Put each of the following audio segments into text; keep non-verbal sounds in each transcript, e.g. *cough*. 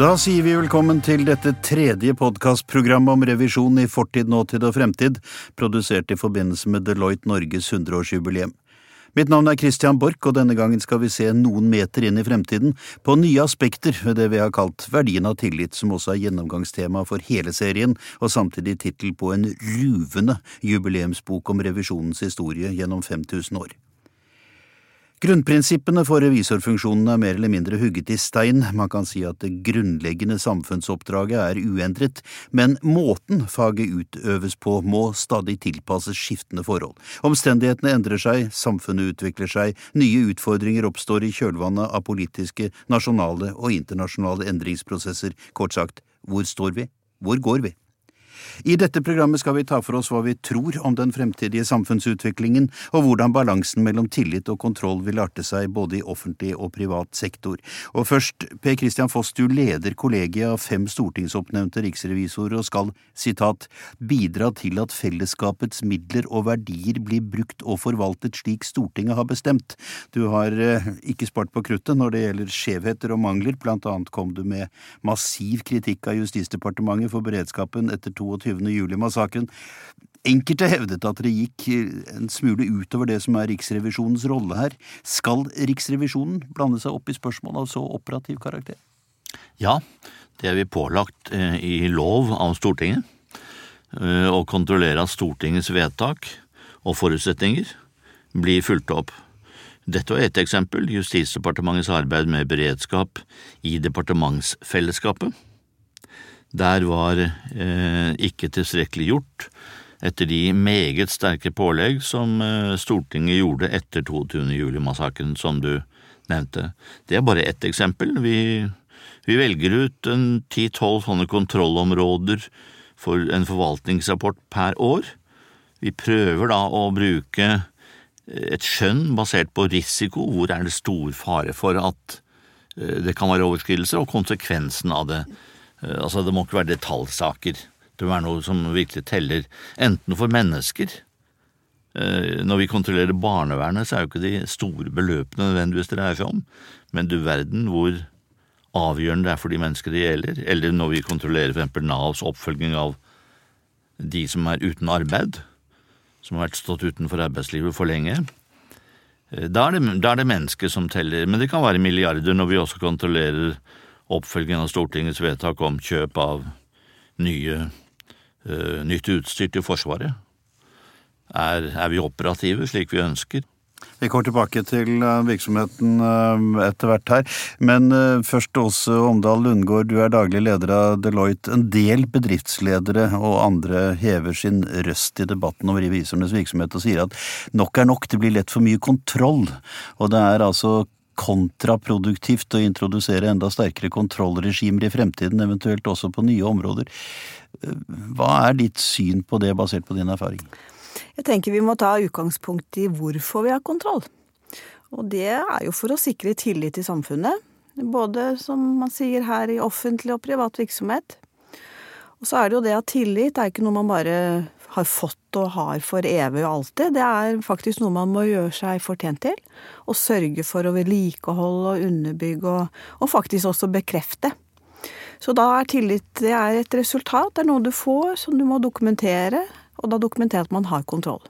Da sier vi velkommen til dette tredje podkastprogrammet om revisjon i fortid, nåtid og fremtid, produsert i forbindelse med Deloitte Norges 100-årsjubileum. Mitt navn er Christian Borch, og denne gangen skal vi se noen meter inn i fremtiden på nye aspekter ved det vi har kalt verdien av tillit, som også er gjennomgangstema for hele serien, og samtidig tittel på en ruvende jubileumsbok om revisjonens historie gjennom 5000 år. Grunnprinsippene for revisorfunksjonen er mer eller mindre hugget i stein, man kan si at det grunnleggende samfunnsoppdraget er uendret, men måten faget utøves på må stadig tilpasses skiftende forhold. Omstendighetene endrer seg, samfunnet utvikler seg, nye utfordringer oppstår i kjølvannet av politiske, nasjonale og internasjonale endringsprosesser, kort sagt, hvor står vi, hvor går vi? I dette programmet skal vi ta for oss hva vi tror om den fremtidige samfunnsutviklingen, og hvordan balansen mellom tillit og kontroll vil arte seg både i offentlig og privat sektor. Og først, Per Christian Foss, du leder kollegiet av fem stortingsoppnevnte riksrevisorer og skal, sitat, bidra til at fellesskapets midler og verdier blir brukt og forvaltet slik Stortinget har bestemt. Du har eh, ikke spart på kruttet når det gjelder skjevheter og mangler, blant annet kom du med massiv kritikk av Justisdepartementet for beredskapen etter to 22.07-massakren. Enkelte hevdet at det gikk en smule utover det som er Riksrevisjonens rolle her. Skal Riksrevisjonen blande seg opp i spørsmål av så operativ karakter? Ja, det er vi pålagt eh, i lov av Stortinget. Eh, å kontrollere at Stortingets vedtak og forutsetninger blir fulgt opp. Dette var ett eksempel, Justisdepartementets arbeid med beredskap i departementsfellesskapet der var eh, ikke tilstrekkelig gjort etter de meget sterke pålegg som eh, Stortinget gjorde etter 22. juli-massakren, som du nevnte. Det er bare ett eksempel. Vi, vi velger ut en ti–tolv sånne kontrollområder for en forvaltningsrapport per år. Vi prøver da å bruke et skjønn basert på risiko, hvor er det stor fare for at eh, det kan være overskridelser, og konsekvensen av det. Eh, Altså, det må ikke være detaljsaker. Det må være noe som virkelig teller, enten for mennesker. Eh, Når vi kontrollerer barnevernet, så er jo ikke de store beløpene nødvendigvis det dreier seg om, men du verden hvor avgjørende det er for de mennesker det gjelder. Eller når vi kontrollerer eksempel Navs oppfølging av de som er uten arbeid, som har vært stått utenfor arbeidslivet for lenge. Eh, Da er, det, da det mennesker som teller, men det kan være milliarder når vi også kontrollerer oppfølgingen av Stortingets vedtak om kjøp av nye, uh, nytt utstyr til Forsvaret. Er, er vi operative slik vi ønsker? Vi kommer tilbake til eh, virksomheten eh, etter hvert her, men først Åse Omdal Lundgaard, du er daglig leder av Deloitte. En del bedriftsledere og andre hever sin røst i debatten om revisorenes virksomhet og sier at nok er nok, det blir lett for mye kontroll, og det er altså kontraproduktivt å introdusere enda sterkere kontrollregimer i fremtiden, eventuelt også på nye områder. Hva er ditt syn på det, basert på din erfaring? Jeg tenker vi må ta utgangspunkt i hvorfor vi har kontroll. Og det er jo for å sikre tillit i samfunnet. Både, som man sier her, i offentlig og privat virksomhet. Og så er det jo det at tillit er ikke noe man bare har fått og har for evig og alltid. Det er faktisk noe man må gjøre seg fortjent til. Og sørge for å vedlikeholde og underbygge og, og faktisk også bekrefte. Så da er tillit er et resultat, det er noe du får som du må dokumentere, og da dokumentere at man har kontroll.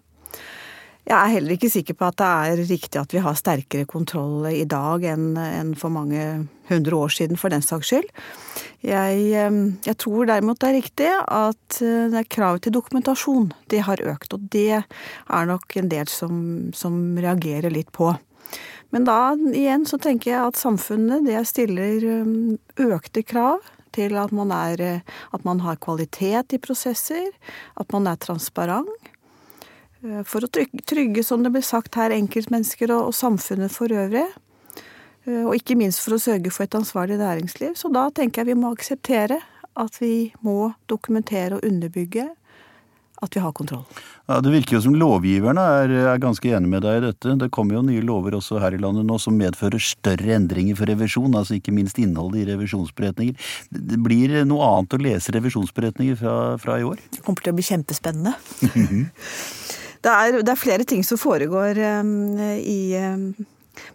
Jeg er heller ikke sikker på at det er riktig at vi har sterkere kontroll i dag enn for mange hundre år siden, for den saks skyld. Jeg, eh, jeg tror derimot det er riktig at eh, det er kravet til dokumentasjon det har økt, og det er nok en del som, som reagerer litt på. Men da igjen så tenker jeg at samfunnet det stiller eh, økte krav til at man, er, at man har kvalitet i prosesser, at man er transparent. For å trygge, trygge, som det ble sagt her, enkeltmennesker og, og samfunnet for øvrig. Og ikke minst for å sørge for et ansvarlig næringsliv. Så da tenker jeg vi må akseptere at vi må dokumentere og underbygge at vi har kontroll. Ja, Det virker jo som lovgiverne er, er ganske enig med deg i dette. Det kommer jo nye lover også her i landet nå som medfører større endringer for revisjon, altså ikke minst innholdet i revisjonsberetninger. Det blir noe annet å lese revisjonsberetninger fra, fra i år? Det kommer til å bli kjempespennende. *laughs* det, er, det er flere ting som foregår i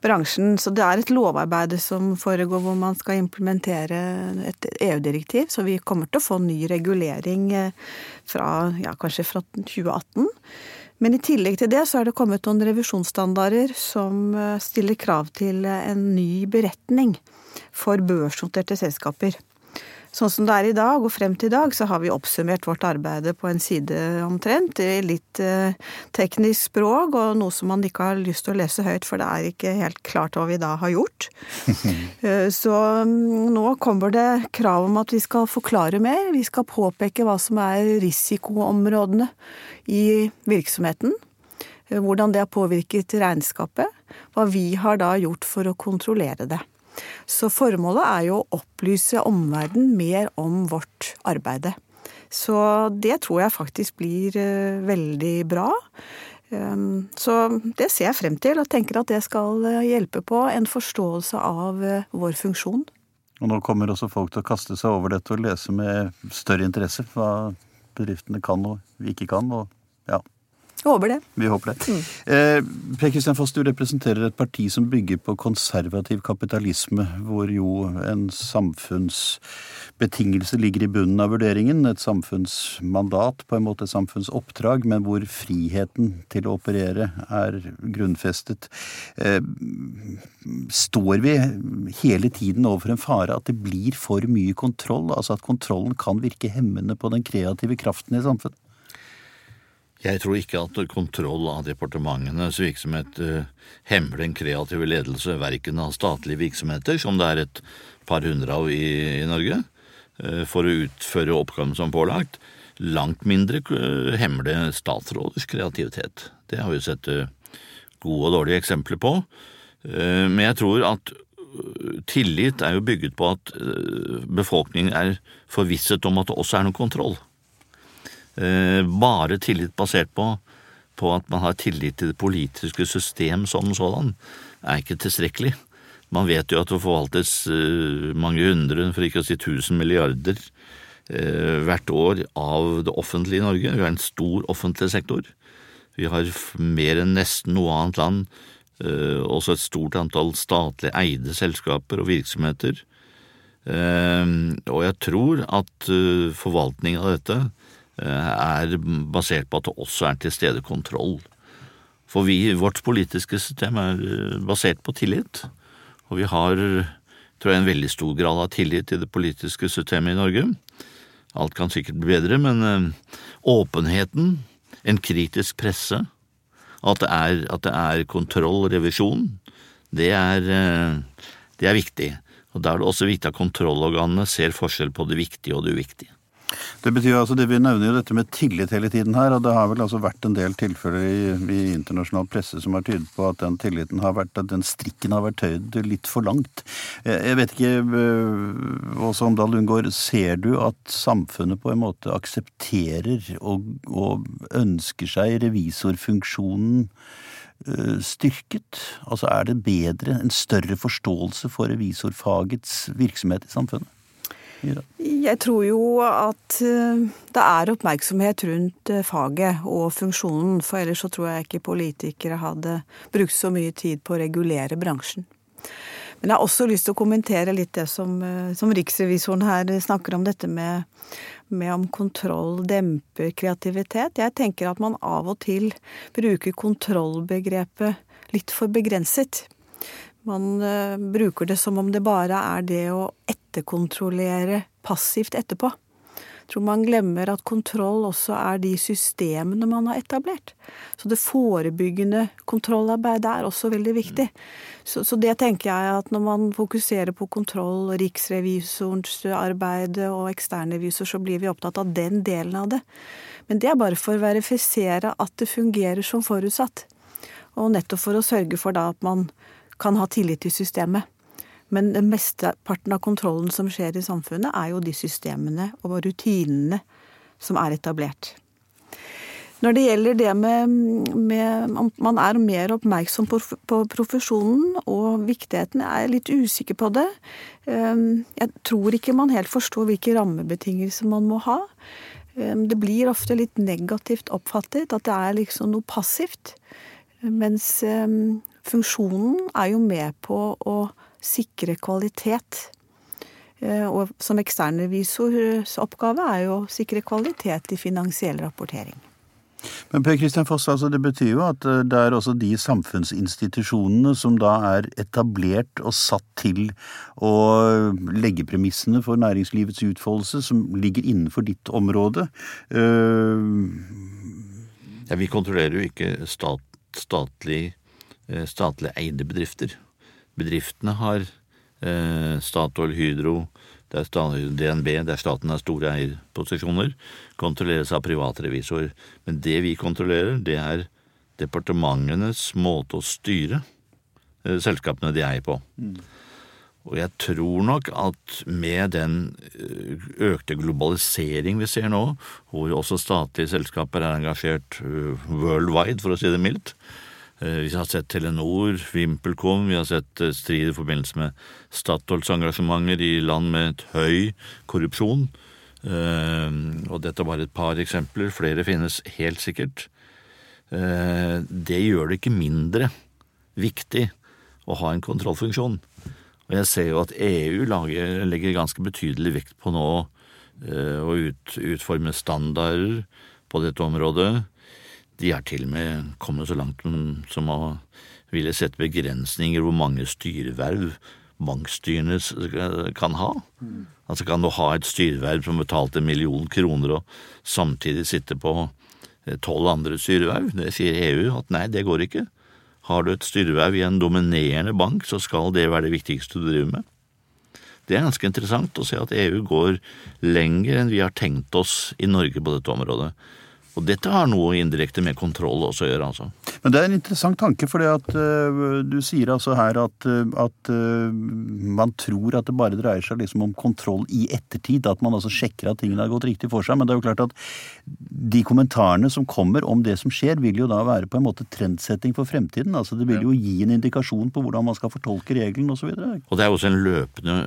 bransjen. Så det er et lovarbeid som foregår hvor man skal implementere et EU-direktiv. Så vi kommer til å få ny regulering fra ja, kanskje fra 2018. Men i tillegg til det så er det kommet noen revisjonsstandarder som stiller krav til en ny beretning for børsnoterte selskaper. Sånn som det er i dag, og frem til i dag, så har vi oppsummert vårt arbeid på en side omtrent, i litt eh, teknisk språk, og noe som man ikke har lyst til å lese høyt, for det er ikke helt klart hva vi da har gjort. *laughs* Eh, så mm, nå kommer det krav om at vi skal forklare mer, vi skal påpeke hva som er risikoområdene i virksomheten. Eh, hvordan det har påvirket regnskapet. Hva vi har da gjort for å kontrollere det. Så formålet er jo å opplyse omverdenen mer om vårt arbeide. Så det tror jeg faktisk blir eh, veldig bra. Ehm, så det ser jeg frem til, og tenker at det skal eh, hjelpe på en forståelse av eh, vår funksjon. Og nå kommer også folk til å kaste seg over dette og lese med større interesse hva bedriftene kan og ikke kan. og ja. Jeg håper det. Vi håper det. Mm. Eh, per Kristian Foss, du representerer et parti som bygger på konservativ kapitalisme, hvor jo en samfunnsbetingelse ligger i bunnen av vurderingen. Et samfunnsmandat, på en måte et samfunnsoppdrag, men hvor friheten til å operere er grunnfestet. Eh, står vi hele tiden overfor en fare at det blir for mye kontroll? Altså at kontrollen kan virke hemmende på den kreative kraften i samfunnet? Jeg tror ikke at kontroll av departementenes virksomhet uh, hemmer den kreative ledelse verken av statlige virksomheter, som det er et par hundre av i, i Norge, uh, for å utføre oppgaven som pålagt. Langt mindre uh, hemmer det statsråders kreativitet. Det har vi sett gode og dårlige eksempler på. Men jeg tror at tillit er jo bygget på at befolkningen er forvisset om at det også er noe kontroll. Eh, bare tillit basert på, på at man har tillit til det politiske system som sådan, er ikke tilstrekkelig. Man vet jo at det forvaltes eh, mange hundre, for ikke å si tusen milliarder eh, hvert år av det offentlige i Norge. Vi har en stor offentlig sektor. Vi har mer enn nesten noe annet land også et stort antall statlig eide selskaper og virksomheter. Og jeg tror at forvaltningen av dette er basert på at det også er til stede kontroll. For vi, vårt politiske system er eh, basert på tillit, og vi har, tror jeg, en veldig stor grad av tillit til det politiske systemet i Norge. Alt kan sikkert bli bedre, men eh, åpenheten, en kritisk presse, at det er, at det er kontroll revisjon, det er, det er viktig. Og Da er det også viktig at kontrollorganene ser forskjell på det viktige og det uviktige. Det betyr altså, det Vi nevner jo dette med tillit hele tiden her, og det har vel altså vært en del tilfeller i, i internasjonal presse som har tydet på at den tilliten har vært, at den strikken har vært tøyd litt for langt. Jeg vet ikke, øh, Åse Omdal Lundgaard, ser du at samfunnet på en måte aksepterer og, og ønsker seg revisorfunksjonen øh, styrket? Altså er det bedre, en større forståelse for revisorfagets virksomhet i samfunnet? Jeg tror jo at eh, det er oppmerksomhet rundt eh, faget og funksjonen, for ellers så tror jeg ikke politikere hadde brukt så mye tid på å regulere bransjen. Men jeg har også lyst til å kommentere litt det som, eh, som riksrevisoren her snakker om, dette med, med om kontroll demper kreativitet. Jeg tenker at man av og til bruker kontrollbegrepet litt for begrenset. Man uh, bruker det som om det bare er det å etterkontrollere passivt etterpå. Jeg tror man glemmer at kontroll også er de systemene man har etablert. Så det forebyggende kontrollarbeidet er også veldig viktig. Så, så, det tenker jeg at når man fokuserer på kontroll, riksrevisorens arbeid og eksternrevisor, så blir vi opptatt av den delen av det. Men det er bare for å verifisere at det fungerer som forutsatt. Og nettopp for å sørge for da at man kan ha tillit til systemet. Men mesteparten av kontrollen som skjer i samfunnet, er jo de systemene og rutinene som er etablert. Når det gjelder det med, med Man er mer oppmerksom på, på, profesjonen og viktigheten. Jeg er litt usikker på det. Ehm, jeg tror ikke man helt forstår hvilke rammebetingelser man må ha. Ehm, det blir ofte litt negativt oppfattet, at det er liksom noe passivt. Mens ehm, funksjonen er jo med på å sikre kvalitet. Eh, og som eksternrevisors oppgave er jo å sikre kvalitet i finansiell rapportering. Men Per Kristian Foss, altså det betyr jo at eh, det er også de samfunnsinstitusjonene som da er etablert og satt til å legge premissene for næringslivets utfoldelse, som ligger innenfor ditt område. Ja, Vi kontrollerer jo ikke stat, statlig, statlig eide bedrifter. Bedriftene har Eh, Statoil, Hydro, det er DNB, der staten har store eierposisjoner, kontrolleres av private revisorer. Men det vi kontrollerer, det er departementenes måte å styre eh, selskapene de eier på. Mm. Og jeg tror nok at med den eh, økte globalisering vi ser nå, hvor også statlige selskaper er engasjert worldwide, for å si det mildt, Eh, vi har sett Telenor, VimpelCom, vi har sett eh, strid i forbindelse med Statoils engasjementer i land med et høy korrupsjon. Eh, og dette er bare et par eksempler, flere finnes helt sikkert. Det gjør det ikke mindre viktig å ha en kontrollfunksjon. Og jeg ser jo at EU lager, legger ganske betydelig vekt på nå å ut, utforme standarder på dette området. De har til og med kommet så langt som å ville sette begrensninger hvor mange styreverv bankstyrene kan ha. Mm. Altså kan du ha et styreverv som betalte en million kroner og samtidig sitte på eh, tolv andre styreverv? Det sier EU at nei, det går ikke. Har du et styreverv i en dominerende bank, så skal det være det viktigste du driver med. Det er ganske interessant å se at EU går lenger enn vi har tenkt oss i Norge på dette området. Og dette har noe indirekte med kontroll også å gjøre, altså. Men det er en interessant tanke, for uh, du sier altså her at, uh, at uh, man tror at det bare dreier seg liksom om kontroll i ettertid, at man altså sjekker at tingene har gått riktig for seg. Men det er jo klart at de kommentarene som kommer om det som skjer, vil jo da være på en måte trendsetting for fremtiden. Altså det vil jo gi en indikasjon på hvordan man skal fortolke reglene osv. Og, og det er jo også en løpende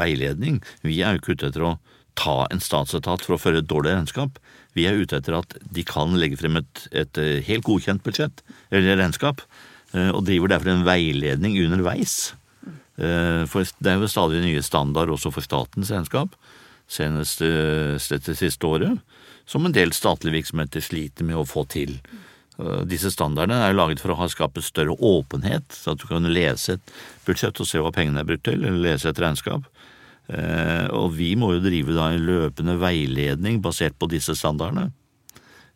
veiledning. Vi er jo ikke ute etter å ta en statsetat for å føre et dårlig regnskap. Vi er ute etter at de kan legge frem et, et eh, helt godkjent budsjett eller regnskap, eh, og driver derfor en veiledning underveis. Eh, for det er jo stadig nye standarder også for statens regnskap, senest dette siste året, som en del statlige virksomheter sliter med å få til. Disse standardene er laget for å ha skape større åpenhet, så at du kan lese et budsjett og se hva pengene er brukt til, eller lese et regnskap. Eh, og vi må jo drive da en løpende veiledning basert på disse standardene.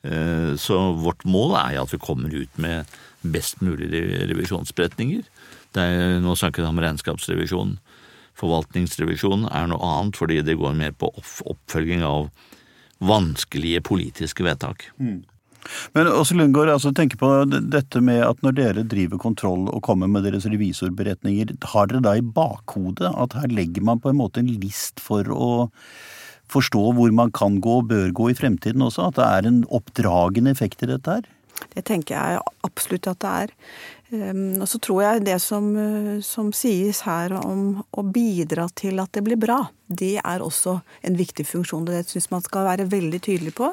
Eh, så vårt mål er jo at vi kommer ut med best mulig revisjonsberetninger. Er, nå snakker vi om regnskapsrevisjon. Forvaltningsrevisjon er noe annet fordi det går mer på oppfølging av vanskelige politiske vedtak. Mm. Men også Lundgaard, altså tenker på dette med at når dere driver kontroll og kommer med deres revisorberetninger, har dere da i bakhodet at her legger man på en måte en list for å forstå hvor man kan gå og bør gå i fremtiden også? At det er en oppdragende effekt i dette her? Det tenker jeg absolutt at det er. Ehm, og så tror jeg det som, som, sies her om å bidra til at det blir bra, det er også en viktig funksjon. Det syns man skal være veldig tydelig på.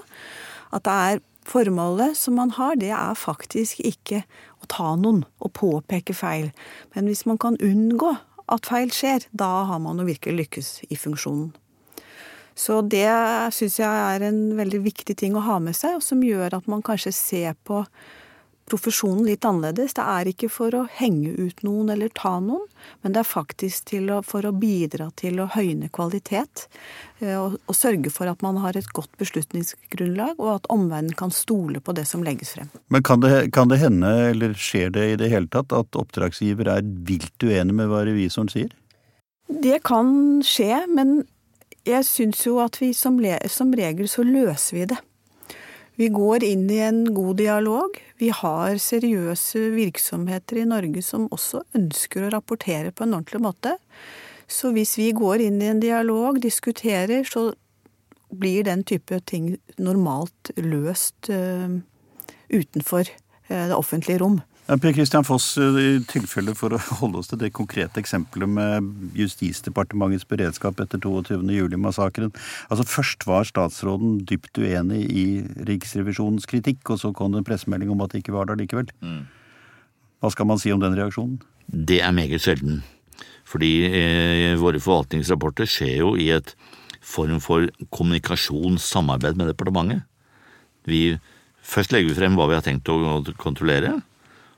At det er Formålet som man har, det er faktisk ikke å ta noen og påpeke feil. Men hvis man kan unngå at feil skjer, da har man jo virkelig lykkes i funksjonen. Så det syns jeg er en veldig viktig ting å ha med seg, og som gjør at man kanskje ser på profesjonen litt annerledes. Det er ikke for å henge ut noen eller ta noen, men det er faktisk å, for å bidra til å høyne kvalitet. Eh, og, og, sørge for at man har et godt beslutningsgrunnlag, og at omverdenen kan stole på det som legges frem. Men kan det, kan det hende, eller skjer det i det hele tatt, at oppdragsgiver er vilt uenig med hva revisoren sier? Det kan skje, men jeg syns jo at vi som, som regel så løser vi det. Vi går inn i en god dialog. Vi har seriøse virksomheter i Norge som også ønsker å rapportere på en ordentlig måte. Så hvis vi går inn i en dialog, diskuterer, så blir den type ting normalt løst uh, utenfor uh, det offentlige rom. Per Kristian Foss, eh, i tilfelle for å *laughs* holde oss til det konkrete eksempelet med Justisdepartementets beredskap etter 22.07-massakren. Altså Først var statsråden dypt uenig i Riksrevisjonens kritikk, og så kom det en pressemelding om at det ikke var der likevel. Mm. Hva skal man si om den reaksjonen? Det er meget sjelden. Fordi eh, våre forvaltningsrapporter skjer jo i et form for kommunikasjonssamarbeid med departementet. Vi, først legger vi frem hva vi har tenkt å kontrollere,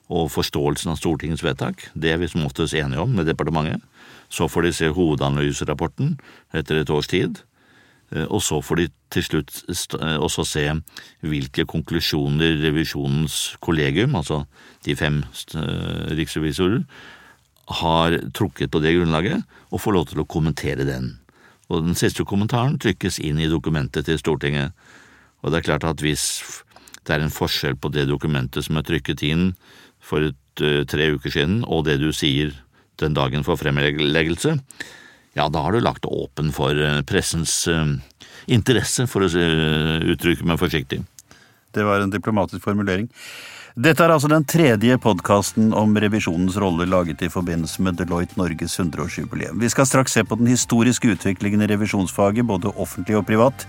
og forståelsen av Stortingets vedtak. Det er vi som oftest enige om med departementet. Så får de se hovedanalyserapporten etter et års tid. Eh, og så får de til slutt eh, også se hvilke konklusjoner revisjonens kollegium, altså de fem eh, riksrevisorer, har trukket på det grunnlaget, og får lov til å kommentere den. Og den siste kommentaren trykkes inn i dokumentet til Stortinget. Og det er klart at hvis det er en forskjell på det dokumentet som er trykket inn for et, tre uker siden, og det du sier den dagen for fremleggelse, ja, da har du lagt åpen for pressens interesse, for å uttrykke meg forsiktig. Det var en diplomatisk formulering. Dette er altså den tredje podkasten om revisjonens rolle laget i forbindelse med Deloitte Norges 100-årsjubileum. Vi skal straks se på den historiske utviklingen i revisjonsfaget, både offentlig og privat.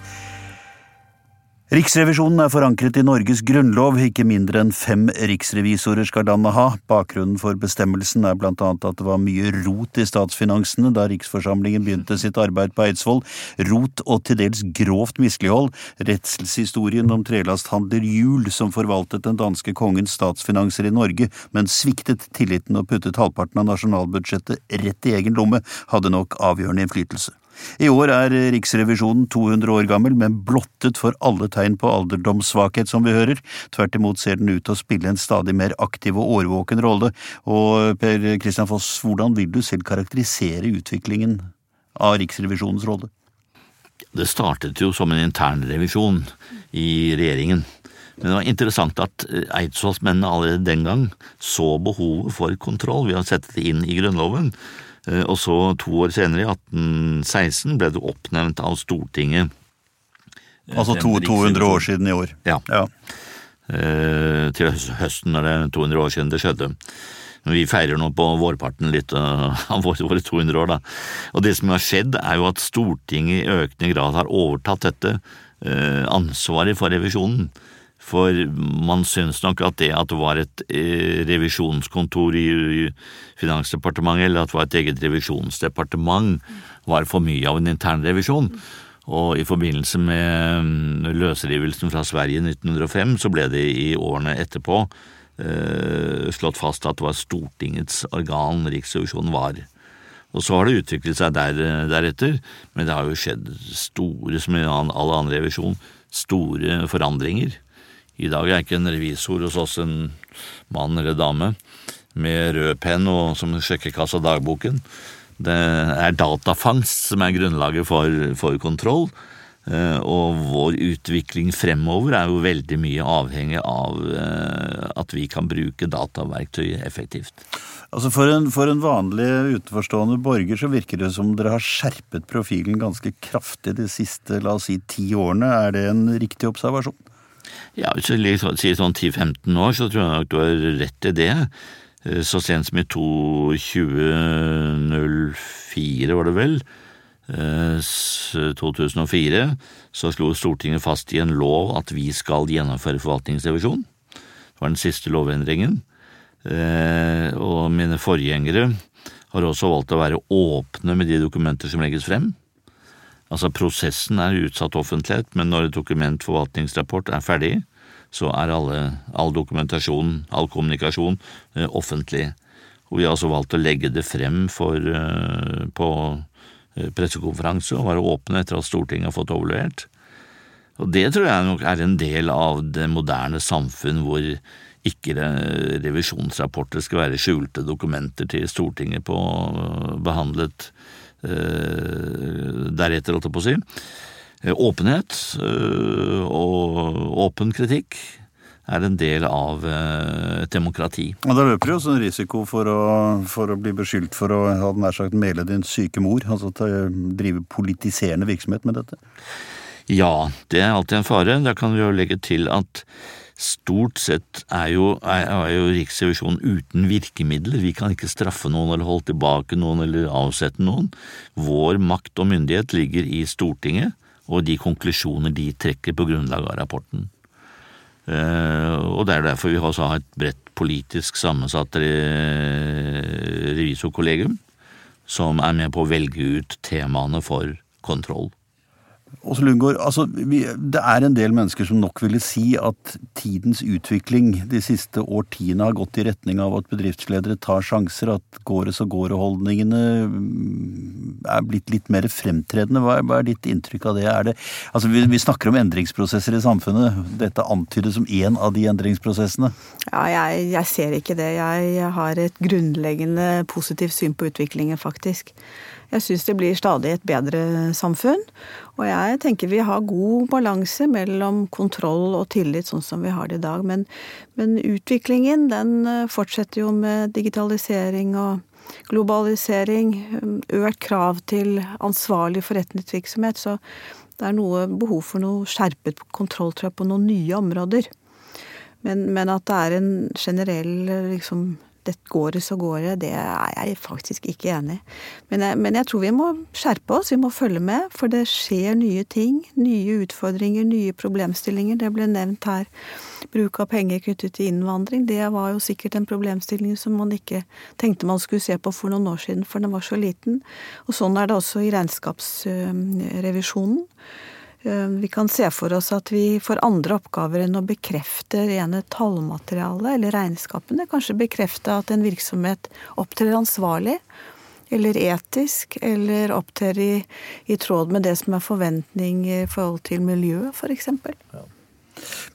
Riksrevisjonen er forankret i Norges grunnlov, ikke mindre enn fem riksrevisorer skal landet ha. Bakgrunnen for bestemmelsen er blant annet at det var mye rot i statsfinansene da riksforsamlingen begynte sitt arbeid på Eidsvoll. Rot og til dels grovt mislighold. Redselshistorien om trelasthandler Juel, som forvaltet den danske kongens statsfinanser i Norge, men sviktet tilliten og puttet halvparten av nasjonalbudsjettet rett i egen lomme, hadde nok avgjørende innflytelse. I år er Riksrevisjonen 200 år gammel, men blottet for alle tegn på alderdomssvakhet, som vi hører. Tvert imot ser den ut til å spille en stadig mer aktiv og årvåken rolle. Og Per Kristian Foss, hvordan vil du selv karakterisere utviklingen av Riksrevisjonens rolle? Det startet jo som en internrevisjon i regjeringen. Men det var interessant at eidsvollsmennene allerede den gang så behovet for kontroll ved å sette det inn i Grunnloven. Eh, og så to år senere, i 1816, ble det oppnevnt av Stortinget. Eh, altså to, 200 år siden i år. Ja. ja. Eh, til høsten når det er 200 år siden det skjedde. Men vi feirer nå på vårparten litt av våre 200 år, da. Og det som har skjedd, er jo at Stortinget i økende grad har overtatt dette ansvaret for revisjonen. For man synes nok at det at det var et eh, revisjonskontor i Finansdepartementet, eller at det var et eget revisjonsdepartement, var for mye av en internrevisjon. Og i forbindelse med mm, løsrivelsen fra Sverige i 1905, så ble det i årene etterpå eh, slått fast at det var Stortingets organ Riksrevisjonen var. Og så har det utviklet seg der, deretter, men det har jo skjedd store, som i all annen revisjon, store forandringer. I dag er ikke en revisor hos oss en mann eller dame med rød penn og som sjekkekasse av dagboken. Det er datafangst som er grunnlaget for, for kontroll. Eh, og vår utvikling fremover er jo veldig mye avhengig av eh, at vi kan bruke dataverktøy effektivt. Altså for en, for en vanlig utenforstående borger så virker det som dere har skjerpet profilen ganske kraftig de siste la oss si, ti årene. Er det en riktig observasjon? Ja, Hvis du sier sånn 10-15 år, så tror jeg nok du har rett i det. Eh, så sent som i 2004, var det vel, 2004, eh, så slo Stortinget fast i en lov at vi skal gjennomføre forvaltningsrevisjon. Det var den siste lovendringen. Eh, og mine forgjengere har også valgt å være åpne med de dokumenter som legges frem. Altså Prosessen er utsatt offentlighet, men når dokumentforvaltningsrapport er ferdig, så er alle, all dokumentasjon, all kommunikasjon, eh, offentlig. Og vi har altså valgt å legge det frem for, eh, på eh, pressekonferanse og være åpne etter at Stortinget har fått overlevert. Og det tror jeg nok er en del av det moderne samfunn hvor ikke revisjonsrapporter skal være skjulte dokumenter til Stortinget på behandlet Eh, deretter, holdt jeg på å si. Eh, åpenhet eh, og åpen kritikk er en del av et demokrati. Og Da løper du også en risiko for å, for å bli beskyldt for å ha nær sagt mele din syke mor, altså drive politiserende virksomhet med dette? Ja, det er alltid en fare. Da kan vi jo legge til at Stort sett er jo, er, er jo, Riksrevisjonen uten virkemidler. Vi kan ikke straffe noen eller holde tilbake noen eller avsette noen. Vår makt og myndighet ligger i Stortinget og de konklusjoner de trekker på grunnlag av rapporten. Og det er derfor vi også har et bredt politisk sammensatt revisorkollegium som er med på å velge ut temaene for kontroll. Åse Lundgaard, altså, det er en del mennesker som nok ville si at tidens utvikling de siste årtiene har gått i retning av at bedriftsledere tar sjanser, at går det så går-holdningene mm, er blitt litt mer fremtredende. Hva er, hva er ditt inntrykk av det? det altså, vi, vi, snakker om endringsprosesser i samfunnet. Dette antydes som én av de endringsprosessene. Ja, jeg, jeg ser ikke det. Jeg har et grunnleggende positivt syn på utviklingen, faktisk. Jeg syns det blir stadig et bedre samfunn. Og jeg tenker vi har god balanse mellom kontroll og tillit, sånn som vi har det i dag. Men, men utviklingen den eh, fortsetter jo med digitalisering og globalisering. Økt krav til ansvarlig forretningsvirksomhet. Så det er noe behov for noe skjerpet kontroll tror jeg, på noen nye områder. Men, men, at det er en generell liksom, det går det, så går det. Det er jeg faktisk ikke enig i. Men, men, jeg tror vi må skjerpe oss, vi må følge med. For det skjer nye ting. Nye utfordringer, nye problemstillinger. Det ble nevnt her. Bruk av penger knyttet til innvandring. Det var jo sikkert en problemstilling som man ikke tenkte man skulle se på for noen år siden, for den var så liten. Og sånn er det også i regnskapsrevisjonen. Eh, vi kan se for oss at vi får andre oppgaver enn å bekrefte rene tallmateriale eller regnskapene. Kanskje bekrefte at en virksomhet opptrer ansvarlig eller etisk, eller opptrer i, i tråd med det som er forventning i forhold til miljøet, f.eks. Ja.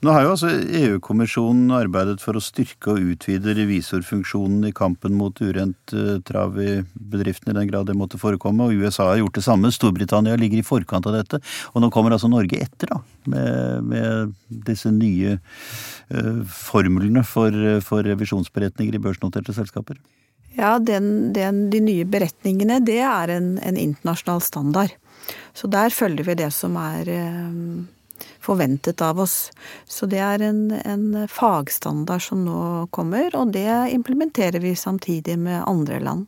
Nå har jo altså EU-kommisjonen arbeidet for å styrke og utvide revisorfunksjonen i kampen mot urent uh, trav i bedriftene, i den grad det måtte forekomme. Og USA har gjort det samme. Storbritannia ligger i forkant av dette. Og nå kommer altså Norge etter, da. Med, med disse nye uh, formlene for, for revisjonsberetninger i børsnoterte selskaper. Ja, den, den, de nye beretningene, det er en, en, internasjonal standard. Så der følger vi det som er uh, forventet av oss. Så det er en, en, fagstandard som nå kommer, og det implementerer vi samtidig med andre land.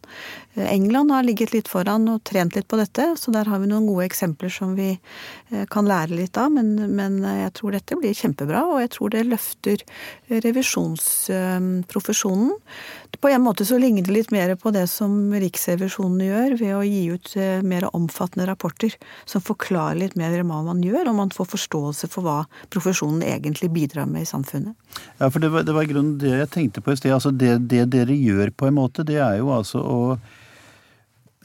England har ligget litt foran og trent litt på dette, så der har vi noen gode eksempler som vi eh, kan lære litt av. Men, men jeg tror dette blir kjempebra, og jeg tror det løfter revisjonsprofesjonen. På en måte så ligner det litt mer på det som Riksrevisjonen gjør, ved å gi ut eh, mer omfattende rapporter som forklarer litt mer hva man gjør, og man får forståelse for hva profesjonen egentlig bidrar med i samfunnet. Ja, for det var, det var grunnen det jeg tenkte på i sted. Altså det, det dere gjør på en måte, det er jo altså å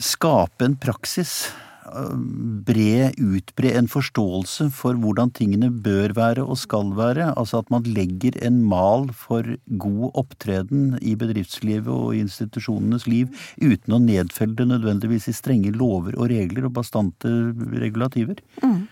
skape en praksis. Bre, utbre en forståelse for hvordan tingene bør være og skal være. Altså at man legger en mal for god opptreden i bedriftslivet og i institusjonenes liv, uten å nedfelle det nødvendigvis i strenge lover og regler og bastante regulativer. Mm.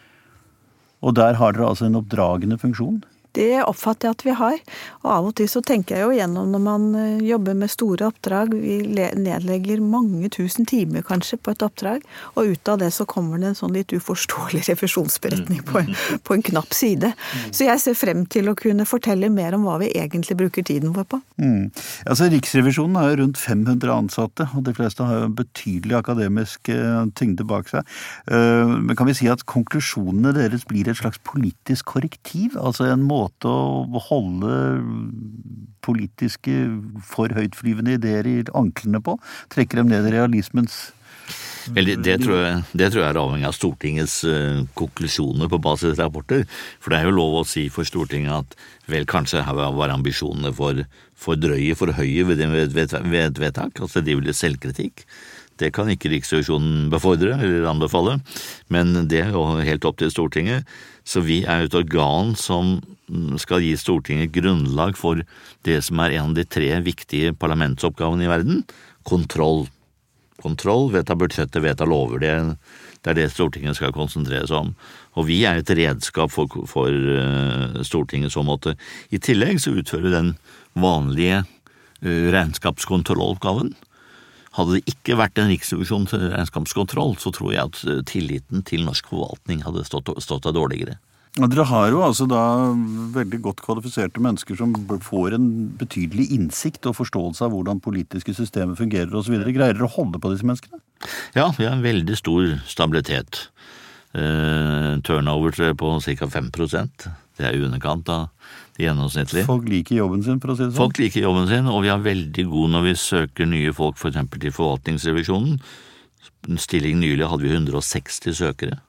Og der har dere altså en oppdragende funksjon. Det oppfatter jeg at vi har. Og av og til så tenker jeg jo gjennom når man eh, jobber med store oppdrag, vi nedlegger mange tusen timer kanskje på et oppdrag, og ut av det så kommer det en sånn litt uforståelig *laughs* refusjonsberetning på en, på en knapp side. Så jeg ser frem til å kunne fortelle mer om hva vi egentlig bruker tiden vår på. Mm. Altså Riksrevisjonen har jo rundt 500 ansatte, og de fleste har jo en betydelig akademisk eh, tyngde bak seg. Eh, men kan vi si at konklusjonene deres blir et slags politisk korrektiv? Altså en måte måte å holde politiske for høytflyvende ideer i anklene på. Trekker dem ned i realismens Vel, det, tror jeg, det, tror jeg, er avhengig av Stortingets uh, konklusjoner på basisrapporter. For det er jo lov å si for Stortinget at vel, kanskje her var ambisjonene for, for drøye, for høye ved et vedtak. Altså de ville selvkritikk. Det kan ikke Riksrevisjonen befordre eller anbefale, men det er jo helt opp til Stortinget. Så vi er et organ som skal gi Stortinget grunnlag for det som er en av de tre viktige parlamentsoppgavene i verden kontroll. Kontroll, vedta budsjettet, vedta lover. Det, er det Stortinget skal konsentrere seg om. Og vi er et redskap for, for uh, Stortinget i så måte. I tillegg så utfører den vanlige uh, regnskapskontrolloppgaven. Hadde det ikke vært en riksrevisjons regnskapskontroll, så tror jeg at uh, tilliten til norsk forvaltning hadde stått, stått dårligere. Dere har jo altså da veldig godt kvalifiserte mennesker som får en betydelig innsikt og forståelse av hvordan politiske systemer fungerer osv. Greier dere å holde på disse menneskene? Ja, vi har en veldig stor stabilitet. Uh, turnover på ca. 5% Det er i underkant av gjennomsnittlig. Folk liker jobben sin, for å si det sånn. Folk liker jobben sin, og vi er veldig gode når vi søker nye folk f.eks. For til forvaltningsrevisjonen. En stilling nylig hadde vi 160 søkere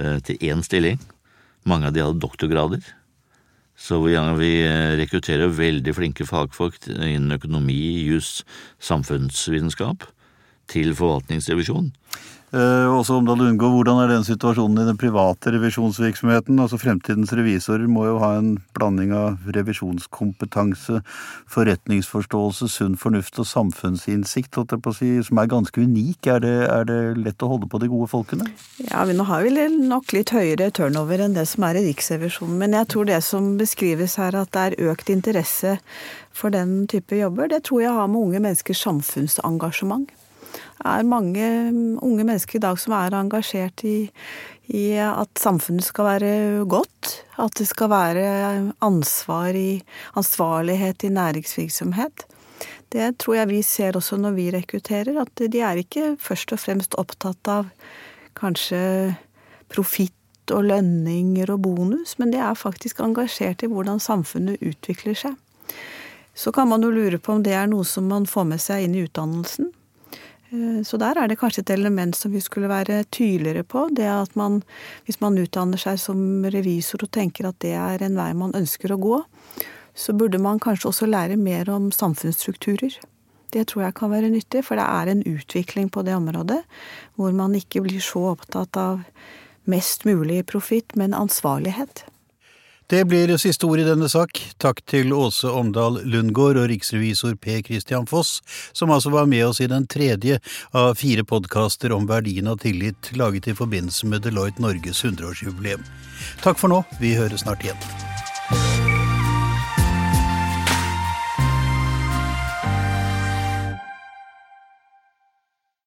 eh, til én stilling. Mange av de hadde doktorgrader. Så vi, vi eh, rekrutterer veldig flinke fagfolk innen økonomi, jus, samfunnsvitenskap til forvaltningsrevisjonen. Eh, også Omdal Lundgaard, hvordan er den situasjonen i den private revisjonsvirksomheten? Altså Fremtidens revisorer må jo ha en blanding av revisjonskompetanse, forretningsforståelse, sunn fornuft og samfunnsinnsikt, holdt jeg på å si, som er ganske unik. Er det, er det lett å holde på de gode folkene? Ja, vi nå har vi nok litt høyere turnover enn det som er i Riksrevisjonen. Men jeg tror det som beskrives her, at det er økt interesse for den type jobber, det tror jeg har med unge menneskers samfunnsengasjement er mange unge mennesker i dag som er engasjert i, i at samfunnet skal være godt. At det skal være ansvar i, ansvarlighet i næringsvirksomhet. Det tror jeg vi ser også når vi rekrutterer, at de er ikke først og fremst opptatt av kanskje profitt og lønninger og bonus, men de er faktisk engasjert i hvordan samfunnet utvikler seg. Så kan man jo lure på om det er noe som man får med seg inn i utdannelsen. Eh, så der er det kanskje et element som vi skulle være tydeligere på. Det at man, hvis man utdanner seg som revisor og tenker at det er en vei man ønsker å gå, så burde man kanskje også lære mer om samfunnsstrukturer. Det tror jeg kan være nyttig, for det er en utvikling på det området hvor man ikke blir så opptatt av mest mulig profitt, men ansvarlighet. Det blir siste ord i denne sak. Takk til Åse Omdal Lundgård og riksrevisor Per Christian Foss, som altså var med oss i den tredje av fire podkaster om verdien av tillit laget i forbindelse med Deloitte Norges 100-årsjubileum. Takk for nå, vi høres snart igjen.